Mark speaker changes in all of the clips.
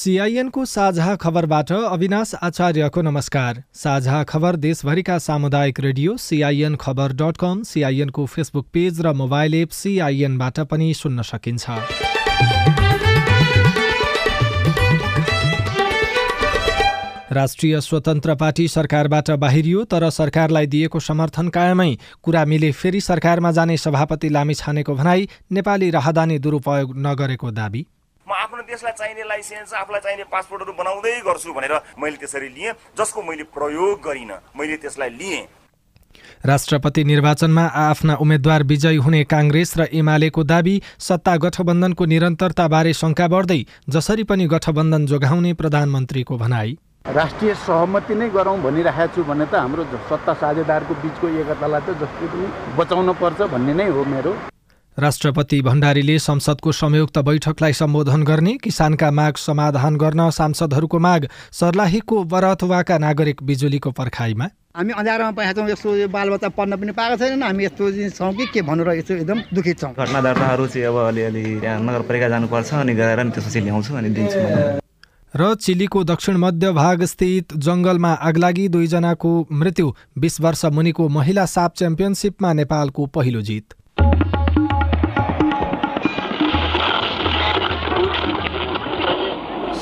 Speaker 1: सिआइएनको साझा खबरबाट अविनाश आचार्यको नमस्कार। साझा खबर देशभरिका सामुदायिक radio CIN Khabar dot com सिआइएनको Facebook page र मोबाइल एप सिआइएनबाट पनि सुन्न सकिन्छ। राष्ट्रिय स्वतन्त्र पार्टी सरकारबाट बाहिरियो तर सरकारलाई दिएको समर्थन कायमै कुरा मिले फेरि सरकारमा जाने सभापति लामिछानेको भनाई नेपाली राहदानी दुरुपयोग नगरेको दावी।
Speaker 2: म आफ्नो देशलाई चाहिने लाइसेन्स आफूलाई चाहिने पासपोर्टहरू बनाउँदै गर्छु भनेर मैले त्यसरी लिएँ जसको मैले प्रयोग गरिनँ। मैले त्यसलाई लिएँ।
Speaker 1: राष्ट्रपति निर्वाचनमा आफ्ना उम्मेद्वार विजयी हुने काङ्ग्रेस र एमालेको दावी सत्ता गठबन्धनको निरन्तरताबारे शङ्का बढ्दै जसरी पनि गठबन्धन जोगाउने प्रधानमन्त्रीको भनाई।
Speaker 3: राष्ट्रिय सहमति नै गरौँ भनिरहेको छु भने त हाम्रो सत्ता साझेदारको बिचको एकतालाई त जसले पनि बचाउन पर्छ भन्ने नै हो मेरो।
Speaker 1: राष्ट्रपति भण्डारीले संसदको संयुक्त बैठकलाई सम्बोधन गर्ने किसानका माग समाधान गर्न सांसदहरूको माग सर्लाहीको बरथवाका नागरिक बिजुलीको पर्खाइमा
Speaker 4: हामी अँध्यारोमा पाएका छौँ यस्तो यो बालबच्चा पढ्न पनि पाएको छैनन् हामी यस्तो छौँ कि के भन्नु रहेको एकदम दुखित छौँ।
Speaker 5: घटना दर्ताहरू चाहिँ अब अलिअलि त्यहाँ नगरपालिका जानुपर्छ अनि गएर अनि त्यसपछि ल्याउँछु अनि दिन्छु
Speaker 1: र चिलीको दक्षिण मध्य भाग स्थित जंगलमा आगलागी दुईजनाको मृत्यु बिस वर्ष मुनिको महिला साप च्याम्पियनसिपमा नेपालको पहिलो जित।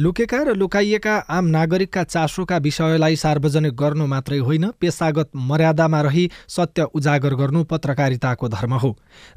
Speaker 1: लुकेका र लुकाइएका आम नागरिकका चासोका विषयलाई सार्वजनिक गर्नु मात्रै होइन पेसागत मर्यादामा रही सत्य उजागर गर्नु पत्रकारिताको धर्म हो।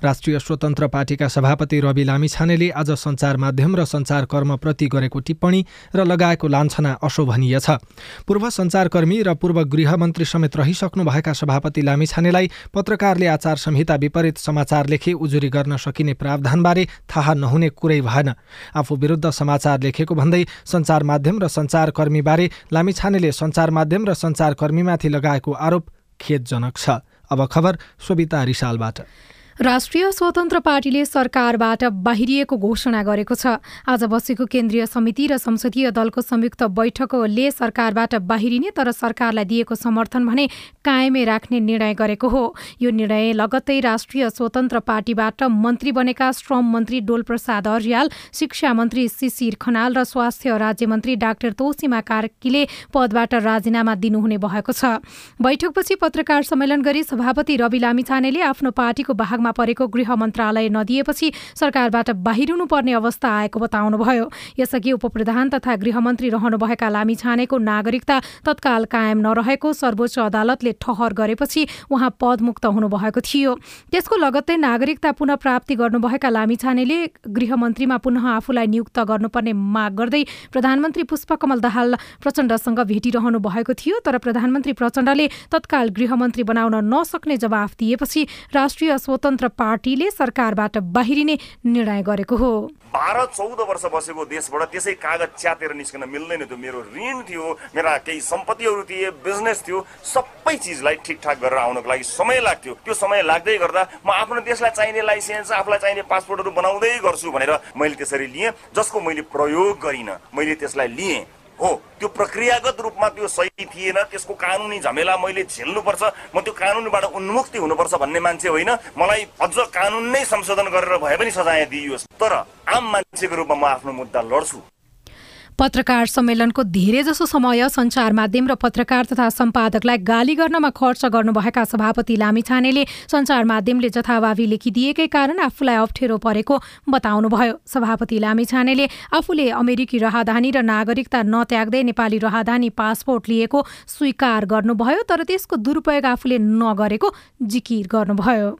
Speaker 1: राष्ट्रिय स्वतन्त्र पार्टीका सभापति रवि लामिछानेले आज सञ्चार माध्यम र सञ्चारकर्मप्रति गरेको टिप्पणी र लगाएको लान्छना अशोभनीय छ। पूर्व सञ्चारकर्मी र पूर्व गृहमन्त्री समेत रहिसक्नुभएका सभापति लामिछानेलाई पत्रकारले आचार संहिता विपरीत समाचार लेखे उजुरी गर्न सकिने प्रावधानबारे थाहा नहुने कुरै भएन। आफू विरुद्ध समाचार लेखेको भन्दै सञ्चार माध्यम र सञ्चारकर्मीबारे लामिछानेले सञ्चार माध्यम र सञ्चारकर्मीमाथि लगाएको आरोप खेदजनक छ। अब खबर सोभिता रिसालबाट।
Speaker 6: राष्ट्रिय स्वतन्त्र पार्टीले सरकारबाट बाहिरिएको घोषणा गरेको छ। आज बसेको केन्द्रीय समिति र संसदीय दलको संयुक्त बैठकले सरकारबाट बाहिरिने तर सरकारलाई दिएको समर्थन भने कायमै राख्ने निर्णय गरेको हो। यो निर्णय लगत्तै राष्ट्रिय स्वतन्त्र पार्टीबाट मन्त्री बनेका श्रम मन्त्री डोलप्रसाद अर्याल शिक्षा मन्त्री शिशिर खनाल र स्वास्थ्य राज्यमन्त्री डाक्टर तोसिमा कार्कीले पदबाट राजीनामा दिनुहुने भएको छ। बैठकपछि पत्रकार सम्मेलन गरी सभापति रवि लामिछानेले आफ्नो पार्टीको भागमा परेको गृह मन्त्रालय नदिएपछि सरकारबाट बाहिरिनु पर्ने अवस्था आएको बताउनुभयो। यसअघि उपप्रधान तथा गृहमन्त्री रहनुभएका लामिछानेको नागरिकता तत्काल कायम नरहेको सर्वोच्च अदालतले ठहर गरेपछि उहाँ पदमुक्त हुनुभएको थियो। त्यसको लगत्तै नागरिकता पुनः प्राप्ति गर्नुभएका लामिछानेले गृहमन्त्रीमा पुनः आफूलाई नियुक्त गर्नुपर्ने माग गर्दै प्रधानमन्त्री पुष्पकमल दाहाल प्रचण्डसँग भेटिरहनु भएको थियो तर प्रधानमन्त्री प्रचण्डले तत्काल गृहमन्त्री बनाउन नसक्ने जवाफ दिएपछि राष्ट्रिय स्वतन्त्र पार्टीले सरकारबाट बाहिरिने निर्णय गरेको हो।
Speaker 2: बाह्र चौध वर्ष बसेको देशबाट त्यसै कागज च्यातेर निस्कन मिल्दैन थियो। मेरो ऋण थियो मेरा केही सम्पत्तिहरू थिए बिजनेस थियो सबै चिजलाई ठिकठाक गरेर आउनको लागि समय लाग्थ्यो। त्यो समय लाग्दै गर्दा म आफ्नो देशलाई चाहिने लाइसेन्स आफूलाई चाहिने पासपोर्टहरू बनाउँदै गर्छु भनेर मैले त्यसरी लिएँ जसको मैले प्रयोग गरिनँ। मैले त्यसलाई लिएँ। हो त्यो प्रक्रियागत रूपमा त्यो सही थिएन त्यसको कानुनी झमेला मैले झेल्नुपर्छ म त्यो कानुनबाट उन्मुक्ति हुनुपर्छ भन्ने मान्छे होइन मलाई अझ कानुन नै संशोधन गरेर भए पनि सजाय दिइयोस्। तर आम मान्छेको रूपमा म आफ्नो मुद्दा लड्छु।
Speaker 6: पत्रकार सम्मेलनको धेरैजसो समय सञ्चार माध्यम र पत्रकार तथा सम्पादकलाई गाली गर्नमा खर्च गर्नुभएका सभापति लामिछानेले सञ्चार माध्यमले जथाभावी लेखिदिएकै कारण आफूलाई अप्ठ्यारो परेको बताउनुभयो। सभापति लामिछानेले आफूले अमेरिकी राहदानी र नागरिकता नत्याग्दै नेपाली राहदानी पासपोर्ट लिएको स्वीकार गर्नुभयो तर त्यसको दुरुपयोग आफूले नगरेको जिकिर गर्नुभयो।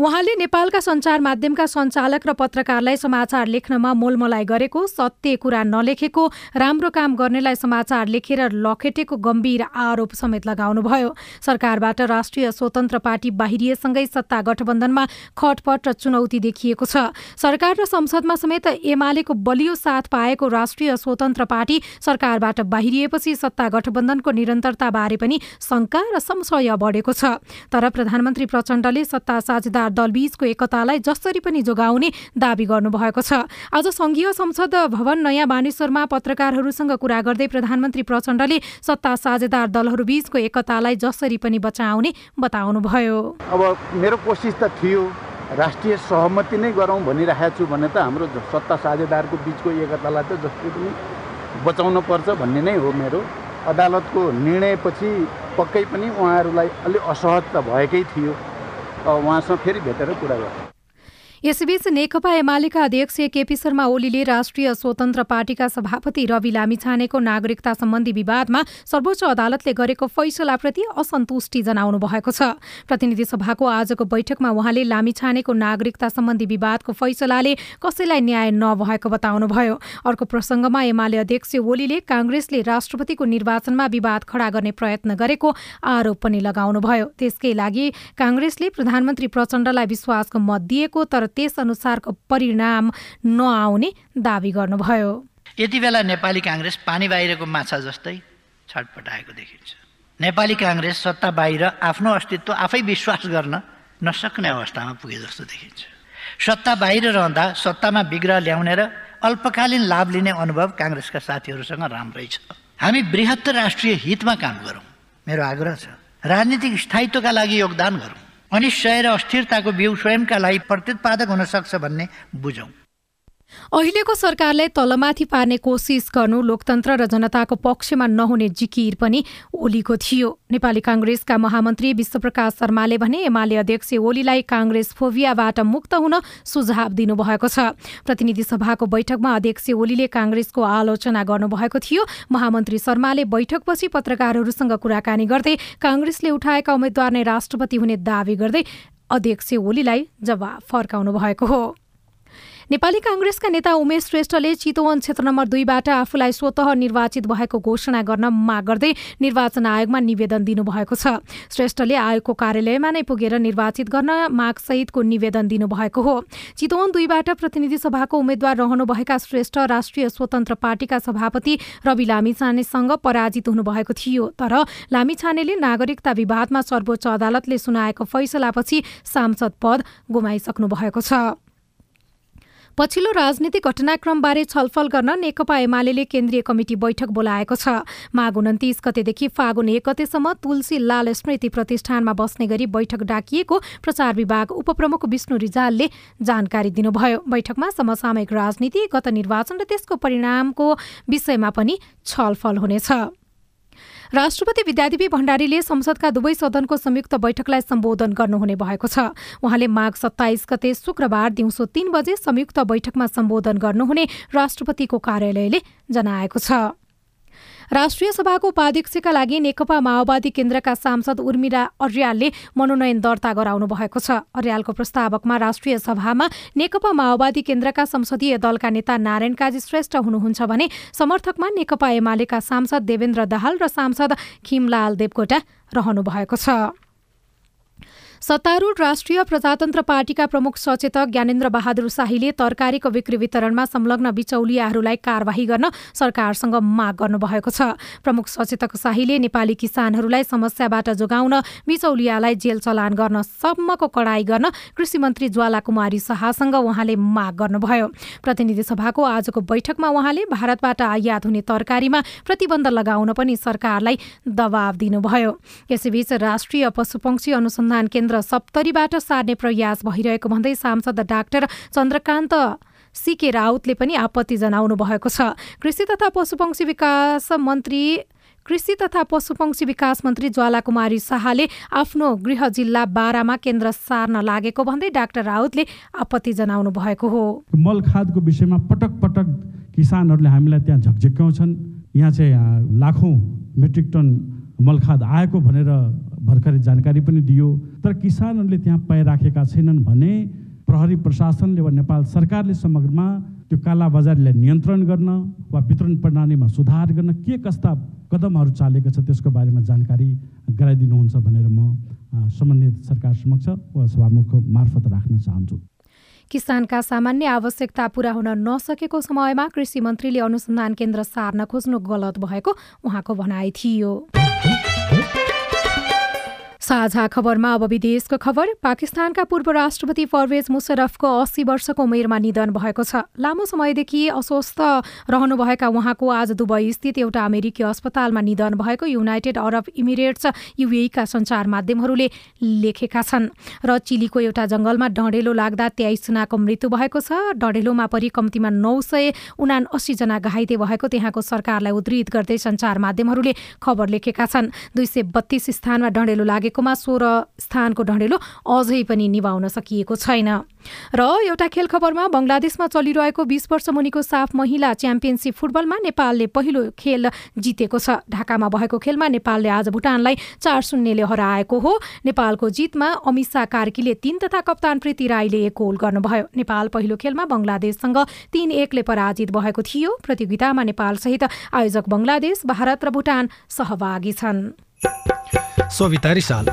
Speaker 6: उहाँले नेपालका सञ्चार माध्यमका सञ्चालक र पत्रकारलाई समाचार लेख्नमा मोलमलाइ गरेको सत्य कुरा नलेखेको राम्रो काम गर्नेलाई समाचार लेखेर लखेटेको गम्भीर आरोप समेत लगाउनुभयो। सरकारबाट राष्ट्रिय स्वतन्त्र पार्टी बाहिरिएसँगै सत्ता गठबन्धनमा खटपट र चुनौती देखिएको छ। सरकार र संसदमा समेत एमालेको बलियो साथ पाएको राष्ट्रिय स्वतन्त्र पार्टी सरकारबाट बाहिरिएपछि सत्ता गठबन्धनको निरन्तरताबारे पनि शङ्का र संशय बढेको छ। तर प्रधानमन्त्री प्रचण्डले सत्ता साझेदार दलबीचको एकतालाई जसरी पनि जोगाउने दावी गर्नुभएको छ। आज संघीय संसद भवन नयाँ बानेश्वरमा पत्रकारहरूसँग कुरा गर्दै प्रधानमन्त्री प्रचण्डले सत्ता साझेदार दलहरूबीचको एकतालाई जसरी पनि बचाउने बताउनुभयो।
Speaker 3: अब मेरो कोसिस त थियो राष्ट्रिय सहमति नै गरौँ भनिरहेको छु भने त हाम्रो सत्ता साझेदारको बिचको एकतालाई त जसरी पनि बचाउनु पर्छ भन्ने नै हो मेरो। अदालतको निर्णयपछि पक्कै पनि उहाँहरूलाई अलिक असहज त भएकै थियो। उहाँसँग फेरि भेटेर कुरा गर्छ
Speaker 6: यसैबीच नेकपा एमालेका अध्यक्ष केपी शर्मा ओलीले राष्ट्रिय स्वतन्त्र पार्टीका सभापति रवि लामिछानेको नागरिकता सम्बन्धी विवादमा सर्वोच्च अदालतले गरेको फैसलाप्रति असन्तुष्टि जनाउनु भएको छ। प्रतिनिधि सभाको आजको बैठकमा उहाँले लामिछानेको नागरिकता सम्बन्धी विवादको फैसलाले कसैलाई न्याय नभएको बताउनुभयो। अर्को प्रसङ्गमा एमाले अध्यक्ष ओलीले काङ्ग्रेसले राष्ट्रपतिको निर्वाचनमा विवाद खडा गर्ने प्रयत्न गरेको आरोप पनि लगाउनुभयो। त्यसकै लागि काङ्ग्रेसले प्रधानमन्त्री प्रचण्डलाई विश्वासको मत दिएको तर त्यसअनुसारको परिणाम नआउने दावी गर्नुभयो।
Speaker 7: यति बेला नेपाली काङ्ग्रेस पानी बाहिरको माछा जस्तै छटपटाएको देखिन्छ। नेपाली काङ्ग्रेस सत्ता बाहिर आफ्नो अस्तित्व आफै विश्वास गर्न नसक्ने अवस्थामा पुगे जस्तो देखिन्छ। सत्ता बाहिर रहँदा सत्तामा विग्रह ल्याउने र अल्पकालीन लाभ लिने अनुभव काङ्ग्रेसका साथीहरूसँग राम्रै छ। हामी बृहत्तर राष्ट्रिय हितमा काम गरौँ। मेरो आग्रह छ राजनीतिक स्थायित्वका लागि योगदान गरौँ। अनिश्चय र अस्थिरताको बिउ स्वयंका लागि प्रत्युत्पादक हुन सक्छ भन्ने बुझौँ।
Speaker 6: अहिलेको सरकारले तलमाथि पार्ने कोसिस गर्नु लोकतन्त्र र जनताको पक्षमा नहुने जिकिर पनि ओलीको थियो। नेपाली काङ्ग्रेसका महामन्त्री विश्वप्रकाश शर्माले भने एमाले अध्यक्ष ओलीलाई काङ्ग्रेस फोभियाबाट मुक्त हुन सुझाव दिनुभएको छ। प्रतिनिधि सभाको बैठकमा अध्यक्ष ओलीले काङ्ग्रेसको आलोचना गर्नुभएको थियो। महामन्त्री शर्माले बैठकपछि पत्रकारहरूसँग कुराकानी गर्दै काङ्ग्रेसले उठाएका उम्मेद्वार नै राष्ट्रपति हुने दावी गर्दै अध्यक्ष ओलीलाई जवाब फर्काउनु भएको हो। नेपाली काङ्ग्रेसका नेता उमेश श्रेष्ठले चितवन क्षेत्र नम्बर दुईबाट आफूलाई स्वतः निर्वाचित भएको घोषणा गर्न माग गर्दै निर्वाचन आयोगमा निवेदन दिनुभएको छ। श्रेष्ठले आयोगको कार्यालयमा नै पुगेर निर्वाचित गर्न मागसहितको निवेदन दिनुभएको हो। चितवन दुईबाट प्रतिनिधि सभाको उम्मेद्वार रहनुभएका श्रेष्ठ राष्ट्रिय स्वतन्त्र पार्टीका सभापति रवि लामिछानेसँग पराजित हुनुभएको थियो। तर लामिछानेले नागरिकता विवादमा सर्वोच्च अदालतले सुनाएको फैसलापछि सांसद पद गुमाइसक्नु भएको छ। पछिल्लो राजनीतिक घटनाक्रमबारे छलफल गर्न नेकपा एमाले केन्द्रीय कमिटी बैठक बोलाएको छ। माघ उन्तिस गतेदेखि फागुन एक गतेसम्म तुलसी लाल स्मृति प्रतिष्ठानमा बस्ने गरी बैठक डाकिएको प्रचार विभाग उपप्रमुख विष्णु रिजालले जानकारी दिनुभयो। बैठकमा समसामयिक राजनीति गत निर्वाचन र त्यसको परिणामको विषयमा पनि छलफल हुनेछ। राष्ट्रपति विद्यादेवी भण्डारीले संसदका दुवै सदनको संयुक्त बैठकलाई सम्बोधन गर्नुहुने भएको छ। उहाँले माघ सत्ताइस गते शुक्रबार दिउँसो तीन बजे संयुक्त बैठकमा सम्बोधन गर्नुहुने राष्ट्रपतिको कार्यालयले जनाएको छ। राष्ट्रिय सभाको उपाध्यक्षका लागि नेकपा माओवादी केन्द्रका सांसद उर्मिला अर्यालले मनोनयन दर्ता गराउनु भएको छ। अर्यालको प्रस्तावकमा राष्ट्रिय सभामा नेकपा माओवादी केन्द्रका संसदीय दलका नेता नारायण काजी श्रेष्ठ हुनुहुन्छ भने समर्थकमा नेकपा एमालेका सांसद देवेन्द्र दाहाल र सांसद खिमलाल देवकोटा रहनु भएको छ। सत्तारूढ राष्ट्रिय प्रजातन्त्र पार्टीका प्रमुख सचेतक ज्ञानेन्द्र बहादुर शाहीले तरकारीको बिक्री वितरणमा संलग्न बिचौलियाहरूलाई कारवाही गर्न सरकारसँग माग गर्नुभएको छ। प्रमुख सचेतक शाहीले नेपाली किसानहरूलाई समस्याबाट जोगाउन बिचौलियालाई जेल चलान गर्न सम्मको कडाई गर्न कृषि मन्त्री ज्वाला कुमारी शाहसँग उहाँले माग गर्नुभयो। प्रतिनिधि सभाको आजको बैठकमा उहाँले भारतबाट आयात हुने तरकारीमा प्रतिबन्ध लगाउन पनि सरकारलाई दबाव दिनुभयो। यसैबीच राष्ट्रिय पशुपक्षी अनुसन्धान केन्द्र सप्तरीबाट सार्ने प्रयास भइरहेको भन्दै सांसद डाक्टर चन्द्रकान्त सिके राउतले पनि आपत्ति जनाउनु भएको छ। कृषि तथा पशुपक्षी विकास मन्त्री कृषि तथा पशुपक्षी विकास मन्त्री ज्वाला कुमारी शाहले आफ्नो गृह जिल्ला बारामा केन्द्र सार्न लागेको भन्दै डाक्टर राउतले आपत्ति जनाउनु भएको हो।
Speaker 8: मल खादको विषयमा पटक पटक किसानहरूले हामीलाई त्यहाँ झकझक्याउँछन्। यहाँ चाहिँ लाखौँ मेट्रिक टन मलखाद आएको भनेर भर्खरै जानकारी पनि दियो। तर किसानहरूले त्यहाँ पाइ राखेका छैनन् भने प्रहरी प्रशासनले वा नेपाल सरकारले समग्रमा त्यो काला बजारीलाई नियन्त्रण गर्न वा वितरण प्रणालीमा सुधार गर्न के कस्ता कदमहरू चालेको छ त्यसको बारेमा जानकारी गराइदिनुहुन्छ भनेर म सम्बन्धित सरकार समक्ष वा सभामुख मार्फत राख्न चाहन्छु।
Speaker 6: किसानका सामान्य आवश्यकता पूरा हुन नसकेको समयमा कृषि मन्त्रीले अनुसन्धान केन्द्र सार्न खोज्नु गलत भएको उहाँको भनाइ थियो। साझा खबरमा अब विदेशको खबर। पाकिस्तानका पूर्व राष्ट्रपति परवेज मुशरफको अस्सी वर्षको उमेरमा निधन भएको छ। लामो समयदेखि अस्वस्थ रहनुभएका उहाँको आज दुबई स्थित एउटा अमेरिकी अस्पतालमा निधन भएको युनाइटेड अरब इमिरेट्स युएका सञ्चार माध्यमहरूले लेखेका छन्। र चिलीको एउटा जङ्गलमा डढेलो लाग्दा तेइसजनाको मृत्यु भएको छ। डढेलोमा परि कम्तीमा नौ सय उना अस्सीजना घाइते भएको त्यहाँको सरकारलाई उद्धित गर्दै सञ्चार माध्यमहरूले खबर लेखेका छन्। दुई सय बत्तीस स्थानमा डढेलो लागेको सकेकोमा सोह्र स्थानको ढडेलो अझै पनि निभाउन सकिएको छैन। र एउटा खेल खबरमा बङ्गलादेशमा चलिरहेको बिस वर्ष मुनिको साफ महिला च्याम्पियनसिप फुटबलमा नेपालले पहिलो खेल जितेको छ। ढाकामा भएको खेलमा नेपालले आज भुटानलाई चार शून्यले हराएको हो। नेपालको जितमा अमिषा कार्कीले तीन तथा कप्तान प्रीति राईले एक गोल गर्नुभयो। नेपाल पहिलो खेलमा बङ्गलादेशसँग तीन एकले पराजित भएको थियो। प्रतियोगितामा नेपालसहित आयोजक बङ्गलादेश भारत र भुटान सहभागी छन्।
Speaker 1: सोभिता रिसाल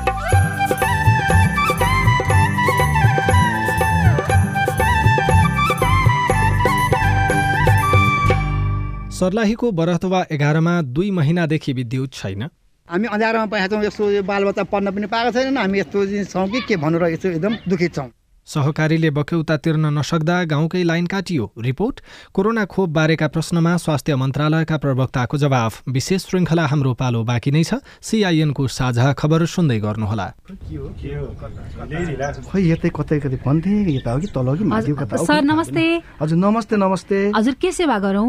Speaker 1: सर्लाहीको बरहतवा एघारमा दुई महिनादेखि विद्युत छैन।
Speaker 4: हामी अँध्यारोमा पाएको छौँ यस्तो बालबच्चा पढ्न पनि पाएको छैन हामी यस्तो छौँ कि के भन्नु रहेको एकदम दुखित छौँ।
Speaker 1: सहकारीले बक्यौता तिर्न नसक्दा गाउँकै लाइन काटियो। रिपोर्ट कोरोना खोप बारेका प्रश्नमा स्वास्थ्य मन्त्रालयका प्रवक्ताको जवाफ। विशेष श्रृङ्खला हाम्रो पालो बाँकी नै छ। सिआइएनको साझा खबर सुन्दै गर्नुहोला।
Speaker 9: सर नमस्ते।
Speaker 10: हजुर नमस्ते नमस्ते।
Speaker 9: हजुर के सेवा गरौँ?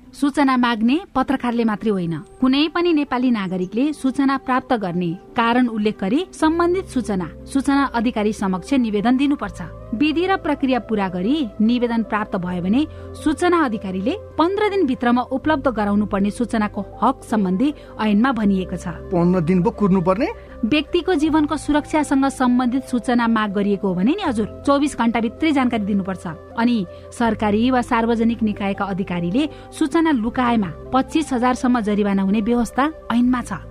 Speaker 9: सूचना माग्ने पत्रकारले मात्रै होइन। कुनै पनि नेपाली नागरिकले सूचना प्राप्त गर्ने कारण उल्लेख गरी सम्बन्धित सूचना सूचना अधिकारी समक्ष निवेदन दिनुपर्छ। विधि र प्रक्रिया पूरा गरी निवेदन प्राप्त भयो भने सूचना अधिकारीले पन्ध्र दिन भित्रमा उपलब्ध गराउनु पर्ने सूचनाको हक सम्बन्धी ऐनमा भनिएको छ।
Speaker 10: पन्ध्र दिन पो कुर्नु पर्ने
Speaker 9: व्यक्तिको जीवनको सुरक्षासँग सम्बन्धित सूचना माग गरिएको हो भने नि हजुर चौबिस घण्टाभित्रै जानकारी दिनुपर्छ। अनि सरकारी वा सार्वजनिक निकायका अधिकारीले सूचना लुकाएमा पच्चिस हजारसम्म जरिवाना हुने व्यवस्था ऐनमा छ।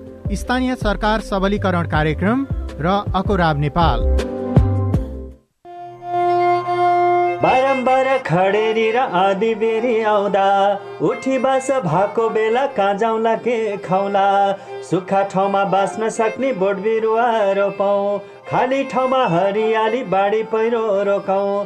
Speaker 11: स्थानीय सरकार सबलीकरण कार्यक्रम र अकोराब नेपाल।
Speaker 12: बारम्बार खडेरी र आधी बेरी आउँदा उठी बास भएको बेला कहाँ जाउँला के खाउला सुक्खा ठाउँमा बाँच्न सक्ने बोट बिरुवा रोपौँ खाली ठाउँमा हरियाली बाढी पहिरो रोकाउँ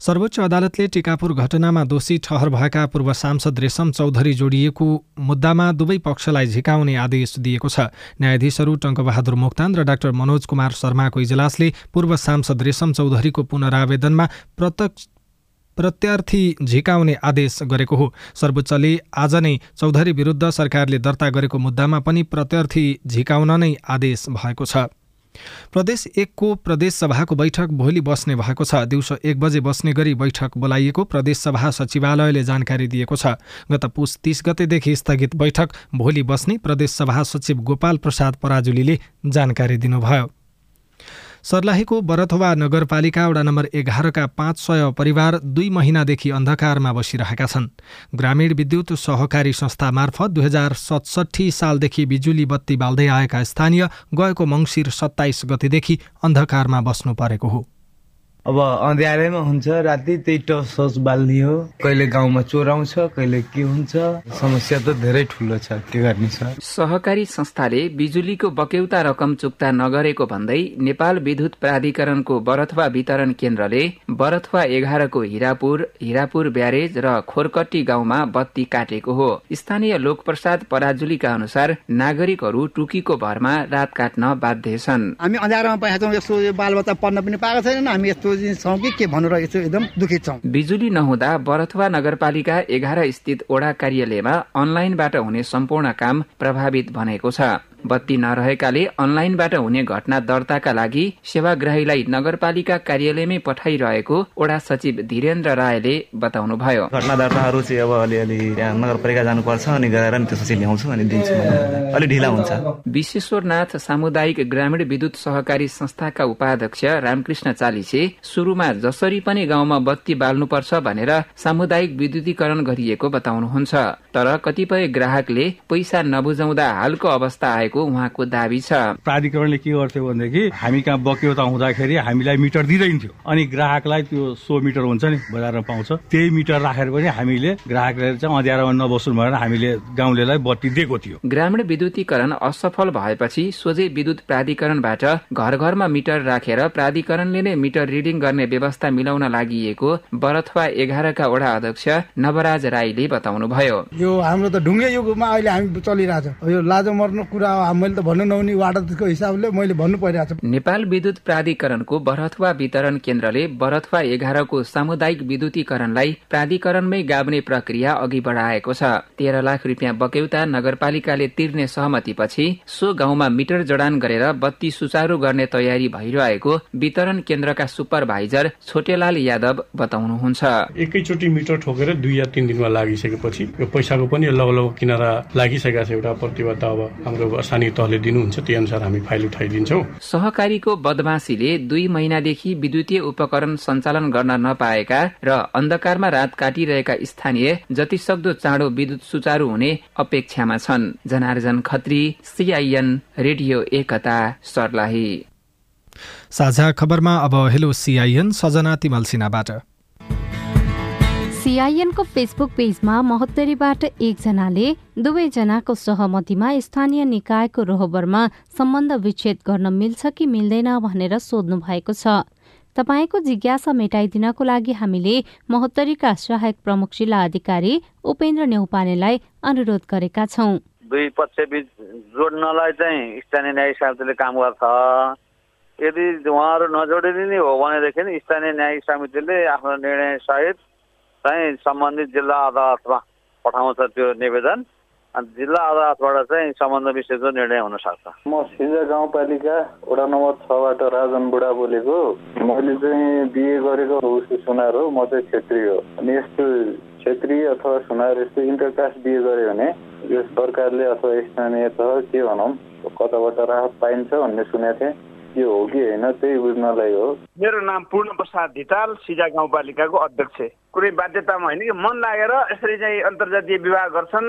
Speaker 1: सर्वोच्च अदालतले टिकापुर घटनामा दोषी ठहर भएका पूर्व सांसद रेशम चौधरी जोडिएको मुद्दामा दुवै पक्षलाई झिकाउने आदेश दिएको छ। न्यायाधीशहरू टङ्कबहादुर मोक्तान र डाक्टर मनोज कुमार शर्माको इजलासले पूर्व सांसद रेशम चौधरीको पुनरावेदनमा प्रत्यक्ष प्रत्यार्थी झिकाउने आदेश गरेको हो। सर्वोच्चले आज नै चौधरी विरुद्ध सरकारले दर्ता गरेको मुद्दामा पनि प्रत्यार्थी झिकाउन नै आदेश भएको छ। प्रदेश एकको प्रदेश सभाको बैठक भोलि बस्ने भएको छ। दिउँसो एक बजे बस्ने गरी बैठक बोलाइएको प्रदेश सभा सचिवालयले जानकारी दिएको छ। गत पुस तीस गतेदेखि स्थगित बैठक भोलि बस्ने प्रदेश सभा सचिव गोपाल प्रसाद पराजुलीले जानकारी दिनुभयो। सर्लाहीको बरथवा नगरपालिका वडा नम्बर एघारका पाँच सय परिवार दुई महिनादेखि अन्धकारमा बसिरहेका छन्। ग्रामीण विद्युत सहकारी संस्था मार्फत दुई हजार सतसट्ठी सालदेखि बिजुली बत्ती बाल्दै आएका स्थानीय गएको मङ्सिर सत्ताइस गतेदेखि अन्धकारमा बस्नु परेको हो।
Speaker 13: अब अँध्यारैमा हुन्छ राति त्यही टस बाल्ने हो। कहिले गाउँमा चोराउँछ कहिले के हुन्छ समस्या त धेरै ठुलो छ के गर्ने सर?
Speaker 14: सहकारी संस्थाले बिजुलीको बक्यौता रकम चुक्ता नगरेको भन्दै नेपाल विद्युत प्राधिकरणको बरथवा वितरण केन्द्रले बरथवा एघारको हिरापुर हिरापुर ब्यारेज र खोरकट्टी गाउँमा बत्ती काटेको हो। स्थानीय लोकप्रसाद पराजुलीका अनुसार नागरिकहरू टुकीको भरमा रात काट्न बाध्य छन्।
Speaker 4: हामी अँध्यारोमा पाएका यस्तो बालबच्चा पढ्न पनि पाएको छैन हामी यस्तो छौँ कि के भन्नु एकदम दुखित छौँ।
Speaker 14: बिजुली नहुँदा बरथवा नगरपालिका एघार स्थित ओडा कार्यालयमा अनलाइनबाट हुने सम्पूर्ण काम प्रभावित भनेको छ। बत्ती नरहेकाले अनलाइनबाट हुने घटना दर्ताका लागि सेवाग्राहीलाई नगरपालिका कार्यालयमै पठाइरहेको ओडा सचिव धीरेन्द्र रायले बताउनुभयो।
Speaker 5: घटना दर्ताहरू चाहिँ अब अलिअलि नगरपालिका जानुपर्छ अनि गएर ल्याउँछु अनि दिन्छु अलि ढिला हुन्छ।
Speaker 14: विश्वेश्वरनाथ सामुदायिक ग्रामीण विद्युत सहकारी संस्थाका उपाध्यक्ष रामकृष्ण चालिसे सुरुमा जसरी पनि गाउँमा बत्ती बाल्नुपर्छ भनेर सामुदायिक विद्युतीकरण गरिएको बताउनुहुन्छ। तर कतिपय ग्राहकले पैसा नबुझाउँदा हालको अवस्था आएको उहाँको दावी छ।
Speaker 15: प्राधिकरणले के गर्थ्यो भनेदेखि हामी कहाँ बक्यौता हुँदाखेरि हामीलाई मिटर दिँदैन्थ्यो। अनि ग्राहकलाई त्यो सो मिटर हुन्छ नि बजारमा पाउँछ। त्यही मिटर राखेर पनि हामीले ग्राहकलाई चाहिँ अँध्यारोमा नबस्नु भनेर हामीले गाउँलेलाई बत्ती दिएको थियो।
Speaker 14: ग्रामीण विद्युतीकरण असफल भएपछि सोझै विद्युत प्राधिकरणबाट घर घरमा मिटर राखेर प्राधिकरणले नै मिटर रिडिङ गर्ने व्यवस्था मिलाउन लागि बरथवा एघारका वडा अध्यक्ष नवराज राईले बताउनुभयो।
Speaker 10: यो हाम्रो त ढुङ्गे युगमा अहिले हामी चलिरहेछ। यो लाजो मर्नु कुरा मैले त भन्नु नहुने वार्डको हिसाबले मैले भन्नु परिरहेको छ।
Speaker 14: नेपाल विद्युत प्राधिकरणको बरथवा वितरण केन्द्रले बरथवा एघारको सामुदायिक विद्युतीकरणलाई प्राधिकरणमै गाब्ने प्रक्रिया अघि बढाएको छ। तेह्र लाख रुपियाँ बक्यौता नगरपालिकाले तिर्ने सहमतिपछि सो गाउँमा मिटर जडान गरेर बत्ती सुचारू गर्ने तयारी भइरहेको वितरण केन्द्रका सुपरभाइजर छोटेलाल यादव बताउनुहुन्छ।
Speaker 16: एकैचोटि मिटर ठोकेर दुई या तिन दिनमा लागिसकेपछि यो पैसाको पनि लगलग किनारा लागिसकेको छ। एउटा प्रतिबद्ध अब हाम्रो स्थानीय तहले दिनुहुन्छ त्यही अनुसार हामी फाइल उठाइदिन्छौँ।
Speaker 14: सहकारीको बदमासीले दुई महिनादेखि विद्युतीय उपकरण सञ्चालन गर्न नपाएका र अन्धकारमा रात काटिरहेका स्थानीय जति सक्दो चाँडो विद्युत सुचारू हुने अपेक्षामा छन्। Janarjan Khatri CIN radio Ekta Sarlahi.
Speaker 1: साझा खबरमा अब हेलो सिआइएन सजना तिमल सिन्हाबाट।
Speaker 17: सिआइएनको फेसबुक पेजमा महोत्तरीबाट एकजनाले दुवैजनाको सहमतिमा स्थानीय निकायको रोहबरमा सम्बन्ध विच्छेद गर्न मिल्छ कि मिल्दैन भनेर सोध्नु भएको छ। तपाईँको जिज्ञासा मेटाइदिनको लागि हामीले महोत्तरीका सहायक प्रमुख जिल्ला अधिकारी उपेन्द्र नेउपानेलाई अनुरोध गरेका छौँ।
Speaker 18: दुई पक्षबीच जोड्नलाई चाहिँ स्थानीय न्यायिक समितिले काम गर्छ। यदि उहाँहरू नजोडिदिने हो भनेदेखि स्थानीय न्यायिक समितिले आफ्नो निर्णय सहित चाहिँ सम्बन्धित जिल्ला अदालतमा पठाउँछ त्यो निवेदन। अनि जिल्ला अदालतबाट चाहिँ सम्बन्ध विषयको निर्णय हुन सक्छ
Speaker 19: म सिजा गाउँपालिका वडा नम्बर छबाट राजन बुढा बोलेको। मैले चाहिँ बिए गरेको उसको सुनार हो म चाहिँ छेत्री हो। अनि यस्तो क्षेत्रीय अथवा सुनार यस्तो इन्टरकास्ट बिए गऱ्यो भने यो सरकारले अथवा स्थानीय तह के भनौँ कताबाट राहत पाइन्छ भन्ने सुनेको थिएँ। के हो कि होइन त्यही बुझ्नलाई हो।
Speaker 20: मेरो नाम पूर्ण प्रसाद धिताल सिजा गाउँपालिकाको अध्यक्ष। कुनै बाध्यतामा होइन कि मन लागेर यसरी चाहिँ अन्तर्जातीय विवाह गर्छन्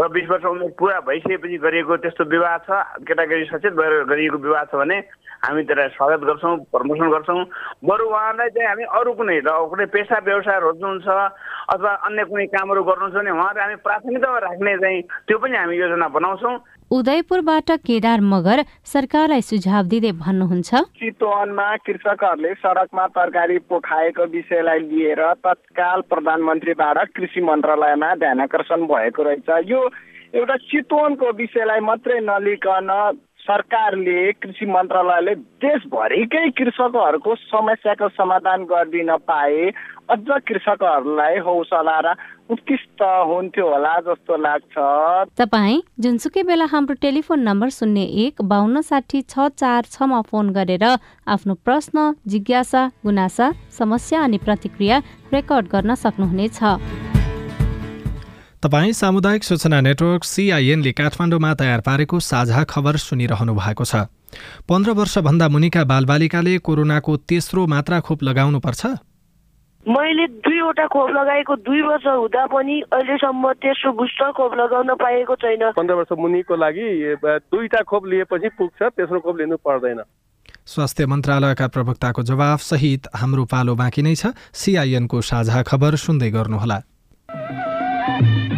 Speaker 20: र बिस वर्ष उमेर पुरा भइसकेपछि गरिएको त्यस्तो विवाह छ केटाकेटी सचेत भएर गरिएको विवाह छ भने हामी त्यसलाई स्वागत गर्छौँ प्रमोसन गर्छौँ। बरु उहाँलाई चाहिँ हामी अरू कुनै र कुनै पेसा व्यवसाय रोज्नुहुन्छ अथवा अन्य कुनै कामहरू गर्नुहुन्छ भने उहाँलाई हामी प्राथमिकतामा राख्ने चाहिँ त्यो पनि हामी योजना बनाउँछौँ।
Speaker 17: उदयपुरबाट केदार मगर सरकारलाई सुझाव दिँदै भन्नुहुन्छ।
Speaker 21: चितवनमा कृषकहरूले सडकमा तरकारी पोखाएको विषयलाई लिएर तत्काल प्रधानमन्त्रीबाट कृषि मन्त्रालयमा ध्यान आकर्षण भएको रहेछ। यो एउटा चितवनको विषयलाई मात्रै नलिकन सरकारले कृषि मन्त्रालयले देशभरिकै कृषकहरूको समस्याको समाधान गरिदिन पाए अझ कृषकहरूलाई हौसला र उत्कृष्ट हुन्थ्यो होला जस्तो लाग्छ।
Speaker 17: तपाईँ जुनसुकै बेला हाम्रो टेलिफोन नम्बर शून्य एक बाहन्न साठी छ चार छमा फोन गरेर आफ्नो प्रश्न जिज्ञासा गुनासा समस्या अनि प्रतिक्रिया रेकर्ड गर्न सक्नुहुनेछ।
Speaker 1: तपाईँ सामुदायिक सूचना नेटवर्क सिआइएनले काठमाडौँमा तयार पारेको साझा खबर सुनिरहनु भएको छ। पन्ध्र वर्षभन्दा मुनिका बालबालिकाले कोरोनाको तेस्रो मात्रा खोप लगाउनुपर्छ?
Speaker 22: मैले दुईवटा खोप लगाएको दुई वर्ष हुँदा पनि अहिलेसम्म तेस्रो बुस्टर खोप लगाउन पाएको छैन।
Speaker 23: पन्ध्र वर्ष मुनिको लागि दुईटा खोप लिएपछि पुग्छ तेस्रो खोप लिनु पर्दैन।
Speaker 1: स्वास्थ्य मन्त्रालयका प्रवक्ताको जवाफ सहित हाम्रो पालो बाँकी नै छ। सिआइएनको साझा खबर सुन्दै गर्नुहोला।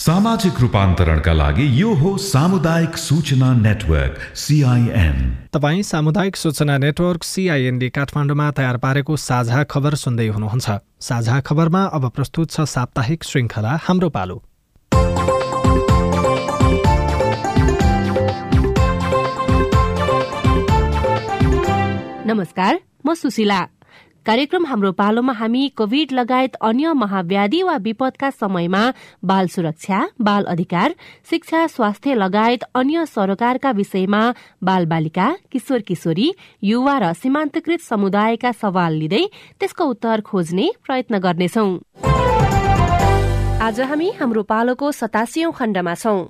Speaker 24: सामाजिक रूपान्तरणका लागि यो हो सामुदायिक सूचना नेटवर्क सिआइएन
Speaker 1: तपाईँ सामुदायिक सूचना नेटवर्क सिआइएनले काठमाडौँमा तयार पारेको साझा खबर सुन्दै हुनुहुन्छ। साझा खबरमा अब प्रस्तुत छ साप्ताहिक श्रृङ्खला हाम्रो पालो।
Speaker 25: नमस्कार म सुशीला। कार्यक्रम हाम्रो पालोमा हामी कोविड लगायत अन्य महाव्याधि वा विपदका समयमा बाल सुरक्षा बाल अधिकार शिक्षा स्वास्थ्य लगायत अन्य सरोकारका विषयमा बाल बालिका किशोर किशोरी युवा र सीमान्तकृत समुदायका सवाल लिँदै त्यसको उत्तर खोज्ने प्रयत्न गर्नेछौं। आज हामी हाम्रो पालोको सतासीौं खण्डमा छौं।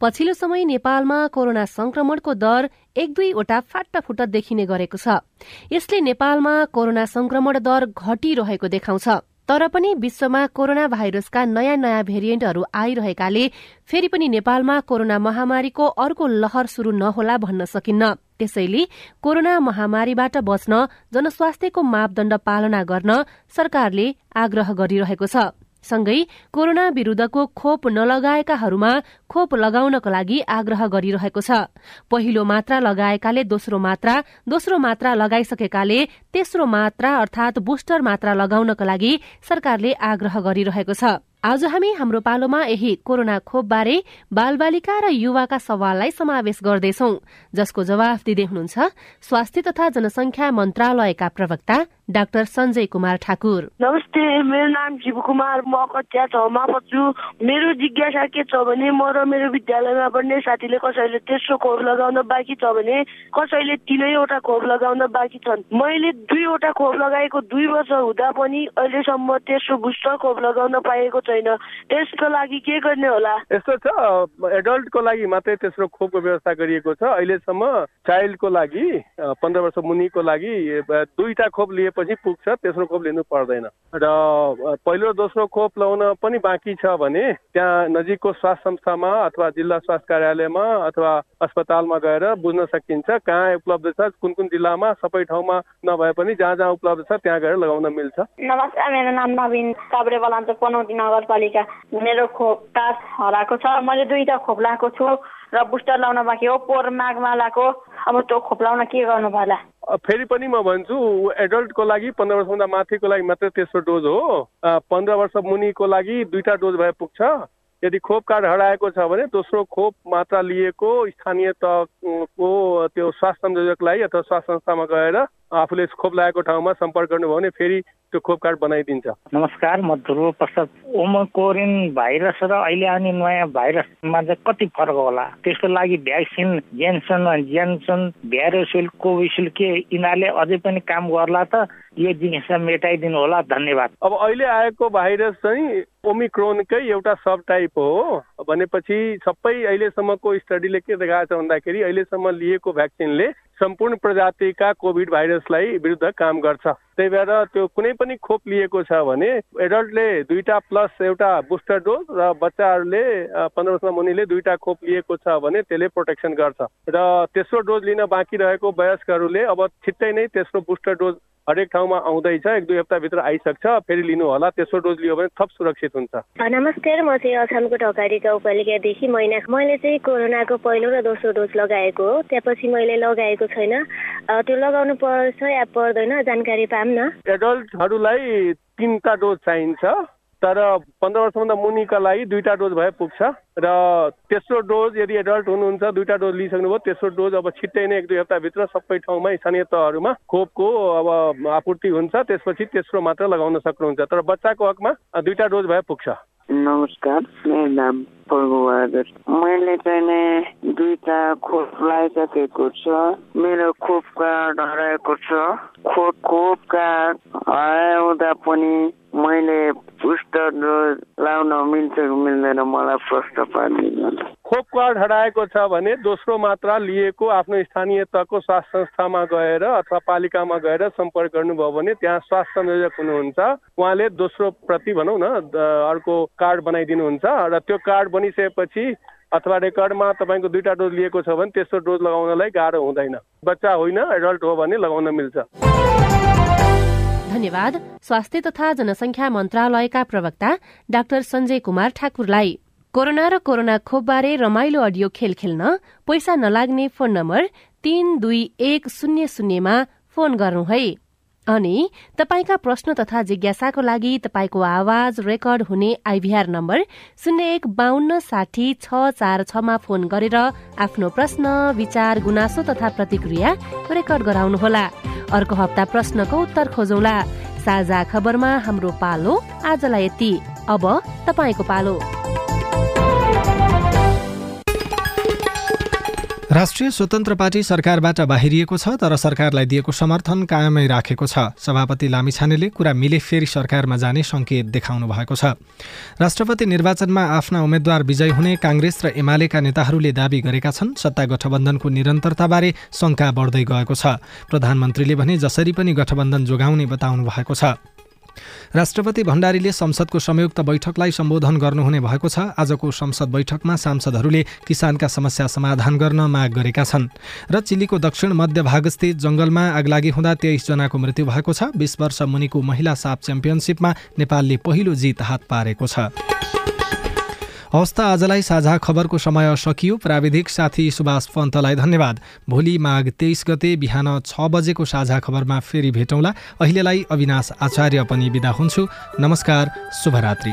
Speaker 25: पछिल्लो समय नेपालमा कोरोना संक्रमणको दर एक दुईवटा फाटाफुट्टा देखिने गरेको छ। यसले नेपालमा कोरोना संक्रमण दर घटिरहेको देखाउँछ। तर पनि विश्वमा कोरोना भाइरसका नयाँ नयाँ भेरिएन्टहरू आइरहेकाले फेरि पनि नेपालमा कोरोना महामारीको अर्को लहर शुरू नहोला भन्न सकिन्न। त्यसैले कोरोना महामारीबाट बच्न जनस्वास्थ्यको मापदण्ड पालना गर्न सरकारले आग्रह गरिरहेको छ। सँगै कोरोना विरूद्धको खोप नलगाएकाहरूमा खोप लगाउनको लागि आग्रह गरिरहेको छ। पहिलो मात्रा लगाएकाले दोस्रो मात्रा दोस्रो मात्रा लगाइसकेकाले तेस्रो मात्रा अर्थात बुस्टर मात्रा लगाउनको लागि सरकारले आग्रह गरिरहेको छ। आज हामी हाम्रो पालोमा यही कोरोना खोपबारे बालबालिका र युवाका सवाललाई समावेश गर्दैछौ जसको जवाफ दिँदै हुनुहुन्छ स्वास्थ्य तथा जनसंख्या मन्त्रालयका प्रवक्ता डाक्टर सञ्जय कुमार ठाकुर।
Speaker 26: नमस्ते मेरो नाम शिव कुमार म कक्षा छमा पढ्छु। मेरो जिज्ञासा के छ भने म र मेरो विद्यालयमा पढ्ने साथीले कसैले तेस्रो खोप लगाउन बाँकी छ भने कसैले तिनैवटा खोप लगाउन बाँकी छन्। मैले दुईवटा खोप लगाएको दुई वर्ष हुँदा पनि अहिलेसम्म तेस्रो बुस्टर खोप लगाउन पाएको छैन। त्यसको लागि के गर्ने होला?
Speaker 23: यस्तो छ एडल्टको लागि मात्रै तेस्रो खोपको व्यवस्था गरिएको छ। अहिलेसम्म चाइल्डको लागि पन्ध्र वर्ष मुनिको लागि दुईटा खोप लिएपछि पुग्छ तेस्रो खोप लिनु पर्दैन। र पहिलो दोस्रो खोप लगाउन पनि बाँकी छ भने त्यहाँ नजिकको स्वास्थ्य संस्थामा अथवा जिल्ला स्वास्थ्य कार्यालयमा अथवा अस्पतालमा गएर बुझ्न सकिन्छ कहाँ उपलब्ध छ कुन कुन जिल्लामा सबै ठाउँमा नभए पनि जहाँ जहाँ उपलब्ध छ त्यहाँ गएर लगाउन मिल्छ।
Speaker 27: नमस्कार मेरो नाम नवीन काभ्रे बलाञ्चोक पनौती नगरपालिका। मेरो खोप कार्ड हराएको छ। मैले दुईटा खोप लगाएको छु। र बुस्टर लाउन बाँकी हो पोहोर माघमा लगाएको अब त्यो खोप लाउन के गर्नु पर्ला
Speaker 23: फेरि पनि म भन्छु एडल्टको लागि पन्ध्र वर्षभन्दा माथिको लागि मात्रै तेस्रो डोज हो। पन्ध्र वर्ष मुनिको लागि दुईटा डोज भए पुग्छ। यदि खोप कार्ड हराएको छ भने दोस्रो खोप मात्रा लिएको स्थानीय तहको त्यो स्वास्थ्य संयोजकलाई अथवा स्वास्थ्य संस्थामा गएर आफूले खोप लगाएको ठाउँमा सम्पर्क गर्नुभयो भने फेरि त्यो खोप कार्ड बनाइदिन्छ।
Speaker 28: नमस्कार म ध्रुव प्रसाद। ओमोकोरिन भाइरस र अहिले आउने नयाँ भाइरसमा चाहिँ कति फरक होला? त्यसको लागि vaccine Janssen Janssen Verocell Covishield के यिनीहरूले अझै पनि काम गर्ला त यो जिनिस मेटाइदिनु होला? धन्यवाद।
Speaker 23: अब अहिले आएको भाइरस चाहिँ ओमिक्रोनकै एउटा सब टाइप हो। भनेपछि सबै अहिलेसम्मको स्टडीले के देखाएको छ भन्दाखेरि अहिलेसम्म लिएको भ्याक्सिनले सम्पूर्ण प्रजातिका कोभिड भाइरसलाई विरुद्ध काम गर्छ। त्यही भएर त्यो कुनै पनि खोप लिएको छ भने एडल्टले दुईटा प्लस एउटा बुस्टर डोज र बच्चाहरूले पन्ध्र वर्ष मुनिले दुईटा खोप लिएको छ भने त्यसले प्रोटेक्सन गर्छ। र तेस्रो डोज लिन बाँकी रहेको वयस्कहरूले अब छिट्टै नै तेस्रो बुस्टर डोज हरेक ठाउँमा आउँदैछ एक दुई हप्ताभित्र आइसक्छ फेरि लिनु होला तेस्रो डोज लियो भने थप सुरक्षित हुन्छ।
Speaker 27: नमस्कार म चाहिँ अछामको ढकाडी गाउँपालिकादेखि मैना। मैले चाहिँ कोरोनाको पहिलो र दोस्रो डोज लगाएको हो त्यसपछि मैले लगाएको छैन। त्यो लगाउनु पर्छ या पर्दैन जानकारी पाऊँ न।
Speaker 23: एडल्टहरूलाई तिनवटा डोज चाहिन्छ। तर पन्ध्र वर्षभन्दा मुनिका लागि दुईवटा डोज भए पुग्छ र तेस्रो डोज यदि एडल्ट हुनुहुन्छ दुईवटा डोज लिइसक्नुभयो तेस्रो डोज अब छिट्टै नै एक दुई हप्ताभित्र सबै ठाउँमा स्थानीय तहहरूमा खोपको अब आपूर्ति हुन्छ त्यसपछि तेस्रो मात्र लगाउन सक्नुहुन्छ। तर बच्चाको हकमा दुईवटा डोज भए पुग्छ।
Speaker 29: नमस्कार मेरो नाम बहादुर। मैले चाहिँ दुईटा खोप लगाइसकेको छ। मेरो खोप कार्ड हराएको छ। खोप कार्ड हराउँदा पनि मैले बुस्टर लाउन मिल्छ कि मिल्दैन मलाई प्रश्न पारिदिनु
Speaker 23: खोप कार्ड हराएको छ भने दोस्रो मात्रा लिएको आफ्नो स्थानीय तहको स्वास्थ्य संस्थामा गएर अथवा पालिकामा गएर सम्पर्क गर्नुभयो भने त्यहाँ स्वास्थ्य संयोजक हुनुहुन्छ उहाँले दोस्रो प्रति भनौँ न अर्को कार्ड बनाइदिनुहुन्छ र त्यो कार्ड बनिसकेपछि अथवा रेकर्डमा तपाईँको दुईवटा डोज लिएको छ भने तेस्रो डोज लगाउनलाई गाह्रो हुँदैन बच्चा होइन एडल्ट हो भने लगाउन मिल्छ
Speaker 25: धन्यवाद। स्वास्थ्य तथा जनसंख्या मन्त्रालयका प्रवक्ता डाक्टर सञ्जय कुमार ठाकुरलाई। कोरोना र कोरोना खोपबारे रमाइलो अडियो खेल खेल्न पैसा नलाग्ने फोन नम्बर तीन दुई एक शून्य शून्यमा फोन गर्नु है। अनि तपाईँका प्रश्न तथा जिज्ञासाको लागि तपाईँको आवाज रेकर्ड हुने आइभीआर नम्बर शून्य एक बान्न साठी छ चार छमा फोन गरेर आफ्नो प्रश्न विचार गुनासो तथा प्रतिक्रिया रेकर्ड गराउनुहोला। अर्को हप्ता प्रश्नको उत्तर खोजौला। साझा खबरमा हाम्रो पालो आजलाई यति। अब तपाईँको पालो।
Speaker 1: राष्ट्रिय स्वतन्त्र पार्टी सरकारबाट बाहिरिएको छ तर सरकारलाई दिएको समर्थन कायमै राखेको छ। सभापति लामिछानेले कुरा मिले फेरि सरकारमा जाने सङ्केत देखाउनु भएको छ। राष्ट्रपति निर्वाचनमा आफ्ना उम्मेद्वार विजय हुने काङ्ग्रेस र एमालेका नेताहरूले दावी गरेका छन् सत्ता गठबन्धनको निरन्तरताबारे शङ्का बढ्दै गएको छ। प्रधानमन्त्रीले भने जसरी पनि गठबन्धन जोगाउने बताउनु भएको छ। राष्ट्रपति भण्डारीले संसदको संयुक्त बैठकलाई सम्बोधन गर्नुहुने भएको छ। आजको संसद बैठकमा सांसदहरूले किसानका समस्या समाधान गर्न माग गरेका छन् र चिलीको दक्षिण मध्य भागस्थित जंगलमा आगलागी हुँदा तेइसजनाको मृत्यु भएको छ। बिस वर्ष मुनिको महिला साप च्याम्पियनसिपमा नेपालले पहिलो जित हात पारेको छ। हवस् आजलाई साझा खबरको समय सकियो। प्राविधिक साथी सुभाष पन्तलाई धन्यवाद। भोलि माघ तेइस गते बिहान छ बजेको साझा खबरमा फेरि भेटौँला। अहिलेलाई अविनाश आचार्य पनि बिदा हुन्छु। नमस्कार शुभरात्री।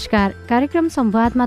Speaker 17: नमस्कार। कार्यक्रम संवादमा